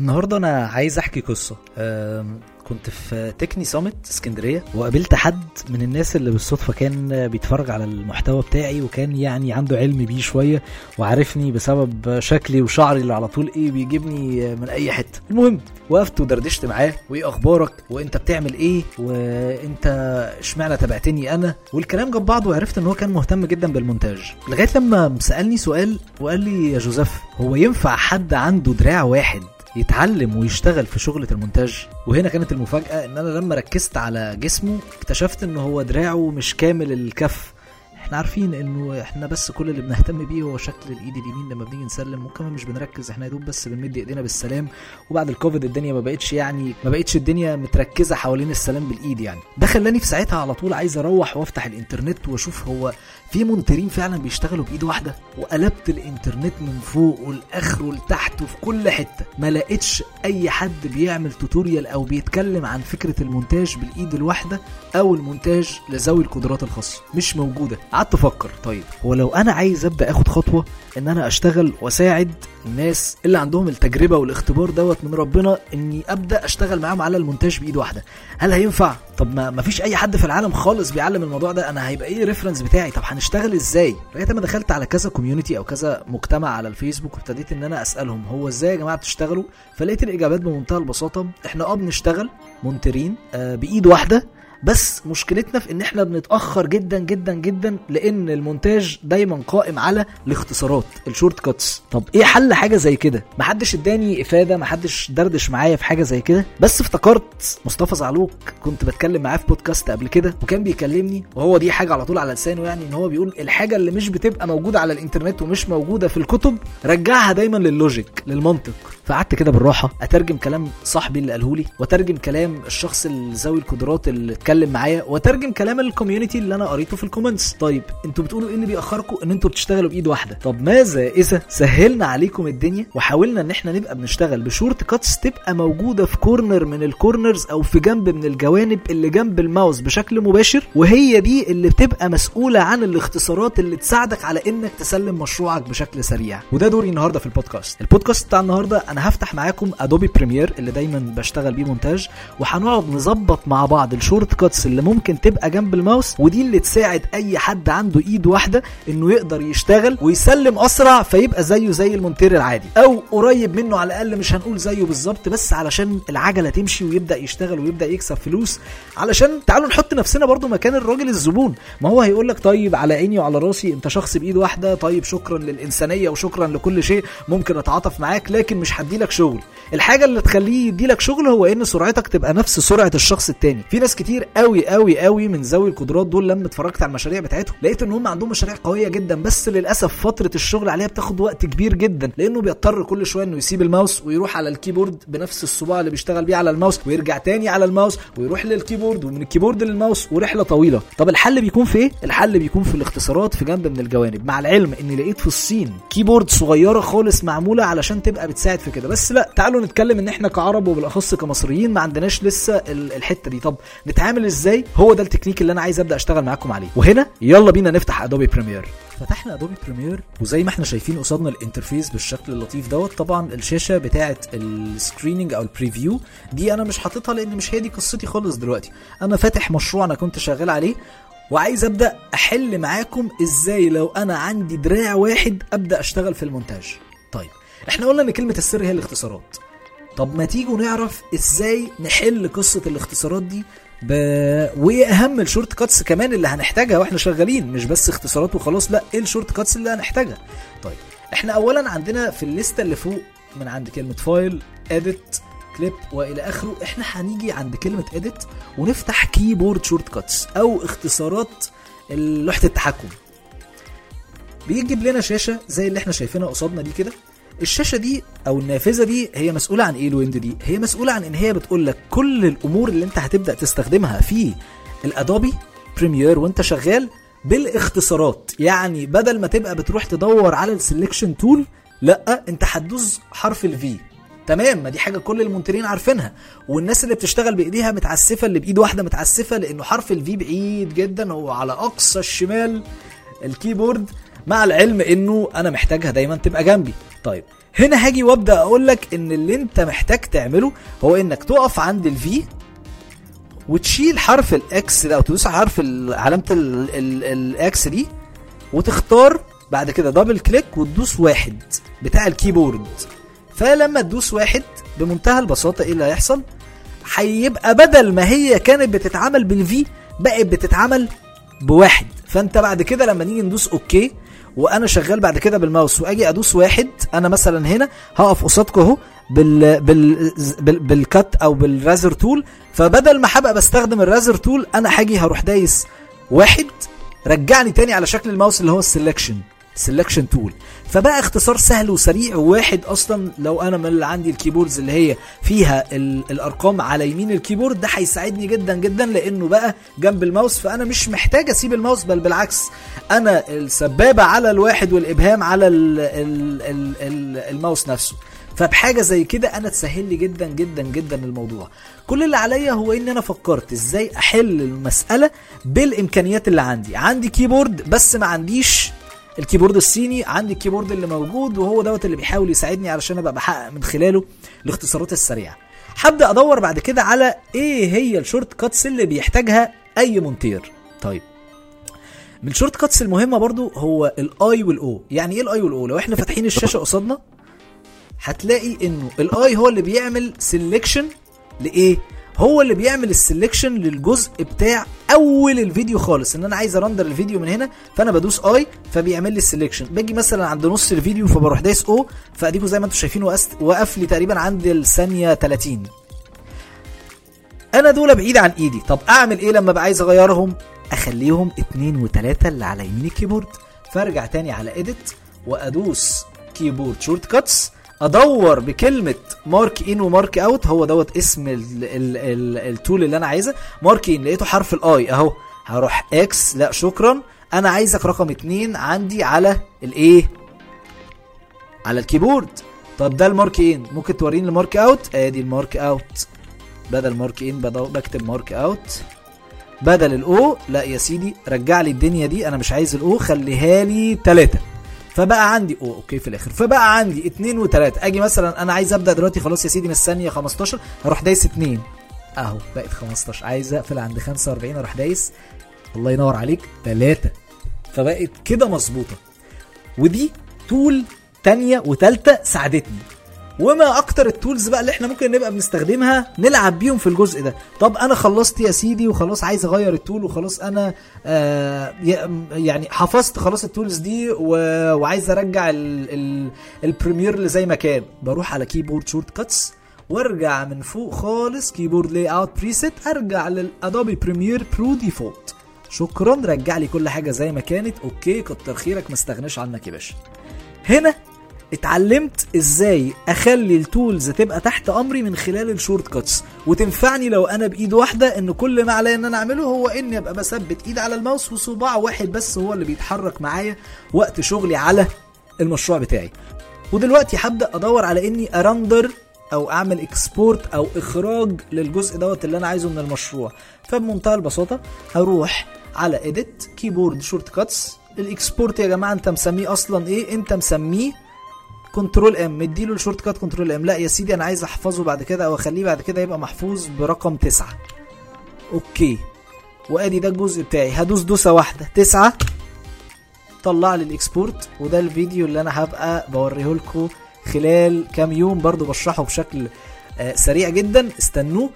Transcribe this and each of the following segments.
النهارده أنا عايز احكي قصه. كنت في تكني سامت اسكندريه وقابلت حد من الناس اللي بالصدفه كان بيتفرج على المحتوى بتاعي وكان يعني عنده علم بيه شوية وعارفني بسبب شكلي وشعري اللي على طول إيه بيجيبني من اي حتة. المهم وقفت ودردشت معاه وايه أخبارك؟ وانت بتعمل إيه؟ وانت اشمعنى تابعتني أنا؟ والكلام جاب بعضه وعرفت إن هو كان مهتم جدا بالمونتاج. لغاية لما سألني سؤال وقال لي يا جوزيف هو ينفع حد عنده دراع واحد يتعلم ويشتغل في شغلة المونتاج. وهنا كانت المفاجأة إن أنا لما ركزت على جسمه اكتشفت إن هو دراعه مش كامل الكف. إحنا عارفين انه إحنا بس كل اللي بنهتم بيه هو شكل الايد اليمين لما بنيجي نسلم وكمان مش بنركز إحنا يا دوب بس بنمد ايدينا بالسلام. وبعد الكوفيد الدنيا ما بقتش يعني ما بقتش الدنيا متركزة حوالين السلام بالإيد يعني. ده خلاني في ساعتها على طول عايز أروح وافتح الانترنت واشوف هو في مونتيرين فعلا بيشتغلوا بإيد واحدة؟ وقلبت الانترنت من فوق والآخر ولتحت وفي كل حتة. ما لقيتش أي حد بيعمل tutorial أو بيتكلم عن فكرة المونتاج بالإيد الواحدة أو المونتاج لذوي القدرات الخاصة. مش موجودة. قعدت أفكر طيب هو لو أنا عايز أبدأ آخد خطوة إن أنا أشتغل وأساعد الناس اللي عندهم التجربة والاختبار دوت من ربنا إني أبدأ أشتغل معاهم على المونتاج بإيد واحدة؟ هل هينفع؟ طب ما مفيش أي حد في العالم خالص بيعلم الموضوع ده أنا هيبقى إيه ال reference بتاعي؟ طب هنشتغل إزاي؟ لغاية ما دخلت على كذا community أو كذا مجتمع على الفيسبوك وابتديت إن أنا أسألهم هو إزاي يا جماعة بتشتغلوا؟ فلقيت الإجابات بمنتهى البساطة إحنا آه بنشتغل مونتيرين آه بإيد واحدة بس مشكلتنا في إن إحنا بنتأخر جدا جدا جدا لأن المونتاج دايما قائم على الاختصارات ال shortcuts. طب إيه حل حاجة زي كده؟ محدش إداني إفادة محدش دردش معايا في حاجة زي كده. بس افتكرت مصطفى زعلوك كنت بتكلم معاه في بودكاست قبل كده وكان بيكلمني وهو دي حاجة على طول على لسانه يعني إن هو بيقول الحاجة اللي مش بتبقى موجودة على الإنترنت ومش موجودة في الكتب رجعها دايما لل logic للمنطق. فقعدت كده بالراحة أترجم كلام صاحبي اللي قاله لي وأترجم كلام الشخص ذوي القدرات اللي اتكلم معايا وأترجم كلام ال community اللي أنا قريته في ال comments. طيب أنتوا بتقولوا إيه اللي بيأخركم إن أنتوا بتشتغلوا بإيد واحدة. طب ماذا إذا سهلنا عليكم الدنيا وحاولنا إن إحنا نبقى بنشتغل ب shortcuts تبقى موجودة في corner من ال corners أو في جنب من الجوانب اللي جنب الماوس بشكل مباشر وهي دي اللي بتبقى مسؤولة عن الاختصارات اللي تساعدك على إنك تسلم مشروعك بشكل سريع. وده دوري النهارده في البودكاست. البودكاست بتاع النهارده أنا هفتح معاكم Adobe Premiere اللي دايما بشتغل بيه مونتاج وهنقعد نظبط مع بعض ال shortcuts اللي ممكن تبقى جنب الماوس ودي اللي تساعد أي حد عنده إيد واحدة إنه يقدر يشتغل ويسلم أسرع فيبقى زيه زي المونتير العادي. أو قريب منه على الأقل مش هنقول زيه بالظبط بس علشان العجلة تمشي ويبدأ يشتغل ويبدأ يكسب فلوس. علشان تعالوا نحط نفسنا برضو مكان الراجل الزبون. ما هو هيقول لك طيب على عيني وعلى راسي أنت شخص بإيد واحدة طيب شكرا للإنسانية وشكرا لكل شيء ممكن أتعاطف معاك لكن مش هديلك شغل. الحاجة اللي تخليه يديلك شغل هو إن سرعتك تبقى نفس سرعة الشخص التاني. في ناس كتير قوي قوي قوي من ذوي القدرات دول لما اتفرجت على المشاريع بتاعتهم لقيت إن هم عندهم مشاريع قوية جدا بس للأسف فترة الشغل عليها بتاخد وقت كبير جدا لأنه بيضطر كل شوية إنه يسيب الماوس ويروح على ال keyboard بنفس الصباع اللي بيشتغل بيه على الماوس ويرجع تاني على الماوس ويروح للكيبورد ومن الكيبورد للماوس ورحلة طويلة. طب الحل بيكون في إيه؟ الحل بيكون في الاختصارات في جنب من الجوانب. مع العلم ان لقيت في الصين keyboard صغيرة خالص معمولة علشان تبقى بتساعد في كده. بس لا تعالوا نتكلم إن إحنا كعرب وبالأخص كمصريين ما عندناش لسه ال- الحتة دي. طب نتعامل إزاي؟ هو ده التكنيك اللي أنا عايز أبدأ أشتغل معاكم عليه. وهنا يلا بينا نفتح Adobe Premiere فتحنا Adobe Premiere وزي ما إحنا شايفين قصادنا ال interface بالشكل اللطيف دوت طبعا الشاشة بتاعه ال screening أو ال preview دي أنا مش حاططها لأن مش هي دي قصتي خالص دلوقتي. أنا فاتح مشروع أنا كنت شغال عليه وعايز أبدأ أحل معاكم إزاي لو أنا عندي دراع واحد أبدأ أشتغل في المونتاج. طيب إحنا قلنا إن كلمة السر هي الاختصارات. طب ما تيجوا نعرف إزاي نحل قصة الاختصارات دي ب... وايه أهم ال shortcuts كمان اللي هنحتاجها وإحنا شغالين مش بس اختصارات وخلاص لأ إيه ال shortcuts اللي هنحتاجها؟ طيب إحنا اولا عندنا في الليستة اللي فوق من عند كلمة file edit clip وإلى آخره إحنا هنيجي عند كلمة edit ونفتح keyboard shortcuts أو اختصارات لوحة التحكم. بيجيب لنا شاشة زي اللي إحنا شايفينها قصادنا دي كده. الشاشة دي أو النافذة دي هي مسؤولة عن إيه ال window دي؟ هي مسؤولة عن إن هي بتقول لك كل الأمور اللي أنت هتبدأ تستخدمها في ال Adobe Premiere وأنت شغال بالاختصارات. يعني بدل ما تبقى بتروح تدور على ال selection tool لأ أنت هتدوس حرف ال V تمام؟ ما دي حاجة كل المونترين عارفينها. والناس اللي بتشتغل بإيديها متعسفة اللي بإيد واحدة متعسفة لأنه حرف ال V بعيد جدا هو على أقصى الشمال ال keyboard. مع العلم إنه أنا محتاجها دايما تبقى جنبي. طيب هنا هاجي وأبدأ أقول لك إن اللي أنت محتاج تعمله هو إنك تقف عند ال V وتشيل حرف ال X ده أو تدوس على حرف علامة ال- ال- ال X دي وتختار بعد كده double click وتدوس واحد بتاع ال keyboard. فلما تدوس واحد بمنتهى البساطة إيه اللي هيحصل؟ هيبقى بدل ما هي كانت بتتعمل بال V بقت بتتعمل بواحد. فأنت بعد كده لما نيجي ندوس okay وأنا شغال بعد كده بالماوس واجي ادوس واحد أنا مثلا هنا هقف قصادكم اهو بال بال بال بال cut أو بال razor tool فبدل ما هبقى بستخدم ال razor tool أنا هاجي هروح دايس واحد رجعني تاني على شكل الماوس اللي هو ال selection selection tool. فبقى اختصار سهل وسريع. وواحد أصلا لو أنا من اللي عندي ال keyboards اللي هي فيها ال الأرقام على يمين ال keyboard ده هيساعدني جدا جدا لأنه بقى جنب الماوس فأنا مش محتاج أسيب الماوس بل بالعكس أنا السبابة على الواحد والإبهام على ال ال ال ال الماوس نفسه. فبحاجة زي كده أنا تسهل لي جدا جدا جدا الموضوع. كل اللي عليا هو إن أنا فكرت إزاي أحل المسألة بالإمكانيات اللي عندي. عندي keyboard بس ما عنديش ال keyboard الصيني عندي ال keyboard اللي موجود وهو دوت اللي بيحاول يساعدني علشان أبقى بحقق من خلاله الاختصارات السريعة. هبدأ أدور بعد كده على إيه هي ال shortcuts اللي بيحتاجها أي مونتير. طيب. من ال shortcuts المهمة برضو هو ال I وال O يعني إيه ال I وال O لو إحنا فاتحين الشاشة قصادنا هتلاقي إنه ال I هو اللي بيعمل selection لإيه؟ هو اللي بيعمل ال selection للجزء بتاع أول الفيديو خالص. إن أنا عايز أ render الفيديو من هنا فأنا بدوس I فبيعمل لي ال selection باجي مثلا عند نص الفيديو فبروح دايس O فاديكوا زي ما أنتم شايفين وقف لي تقريبا عند الثانية 30 أنا دول بعيد عن إيدي. طب أعمل إيه لما أبقى عايز أغيرهم؟ أخليهم اتنين وتلاتة اللي على يمين ال keyboard فأرجع تاني على edit وأدوس keyboard shortcuts أدور بكلمة mark in و mark out هو دوت اسم ال ال ال ال tool اللي أنا عايزه. mark in لقيته حرف ال I أهو. هروح X لا شكرا. أنا عايزك رقم اتنين عندي على الايه على ال keyboard. طب ده ال mark in. ممكن توريني ال mark out؟ آدي ال mark out. بدل mark in بكتب mark out. بدل ال O لا يا سيدي رجع لي الدنيا دي. أنا مش عايز ال O خليها لي 3 فبقى عندي أو okay في الآخر. فبقى عندي 2 و3 أجي مثلا أنا عايز أبدأ دلوقتي خلاص يا سيدي من الثانية 15 هروح دايس 2 أهو بقت 15 عايز أقفل عند 45 أروح دايس. الله ينور عليك 3 فبقت كده مظبوطة. ودي tool تانية وتالتة ساعدتني. وما أكتر ال tools بقى اللي إحنا ممكن نبقى بنستخدمها نلعب بيهم في الجزء ده. طب أنا خلصت يا سيدي وخلاص عايز أغير ال tool وخلاص أنا آه يعني حفظت خلاص ال tools دي. وعايز أرجع ال... ال... ال Premiere اللي زي ما كان. بروح على keyboard shortcuts وأرجع من فوق خالص keyboard layout preset ارجع لل Adobe Premiere Pro default شكرا رجع لي كل حاجة زي ما كانت. okay كتر خيرك ما استغناش عنك يا باشا. هنا اتعلمت إزاي اخلي ال tools تبقى تحت امري من خلال ال shortcuts. وتنفعني لو أنا بايد واحدة ان كل ما عليا ان أنا اعمله هو اني ابقى بثبت ايد على الماوس وصباع واحد بس هو اللي بيتحرك معايا وقت شغلي على المشروع بتاعي. ودلوقتي هبدأ ادور على اني ا render أو اعمل export أو اخراج للجزء دوت اللي أنا عايزه من المشروع. فبمنتهى البساطة هروح على edit keyboard shortcuts ال export يا جماعة انت مسميه أصلا إيه؟ انت مسميه control M مديله ال shortcut control M لا يا سيدي أنا عايز أحفظه بعد كده أو أخليه بعد كده يبقى محفوظ برقم تسعة. okay. وأدي ده الجزء بتاعي. هدوس دوسة واحدة. تسعة. طلع لي ال export. وده الفيديو اللي أنا هبقى بوريه لكم خلال كام يوم. برضو بشرحه بشكل آه، سريع جدا. استنوه.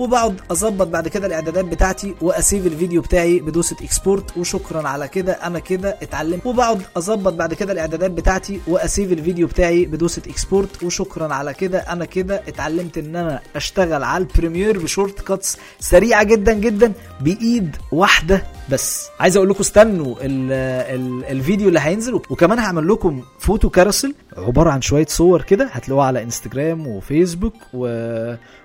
وبقعد أظبط بعد كده الإعدادات بتاعتي وا save الفيديو بتاعي بدوسة export وشكرا على كده أنا كده اتعلمت. وبقعد أظبط بعد كده الإعدادات بتاعتي وا save الفيديو بتاعي بدوسة export وشكرا على كده أنا كده اتعلمت إن أنا أشتغل على ال Premiere ب shortcuts سريعة جدا جدا بإيد واحدة بس. عايز أقول لكم استنوا ال ال الفيديو اللي هينزل وكمان هعمل لكم photo carousel عبارة عن شوية صور كده هتلاقوها على انستجرام وفيسبوك و...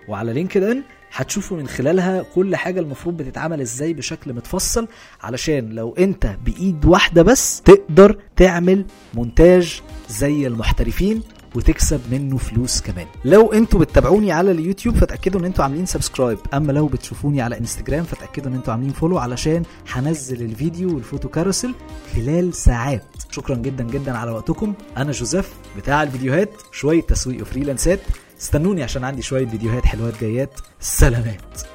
وعلى لينكد ان هتشوفوا من خلالها كل حاجة المفروض بتتعمل إزاي بشكل متفصل علشان لو انت بإيد واحدة بس تقدر تعمل مونتاج زي المحترفين وتكسب منه فلوس كمان. لو أنتوا بتتابعوني على اليوتيوب فتأكدوا ان أنتوا عاملين subscribe اما لو بتشوفوني على انستجرام فتأكدوا ان أنتوا عاملين follow علشان هنزل الفيديو وال photo carousel خلال ساعات. شكرا جدا جدا على وقتكم. أنا جوزيف بتاع الفيديوهات شوية تسويق وفريلانسات. استنوني عشان عندي شوية فيديوهات حلوات جايات. سلامات.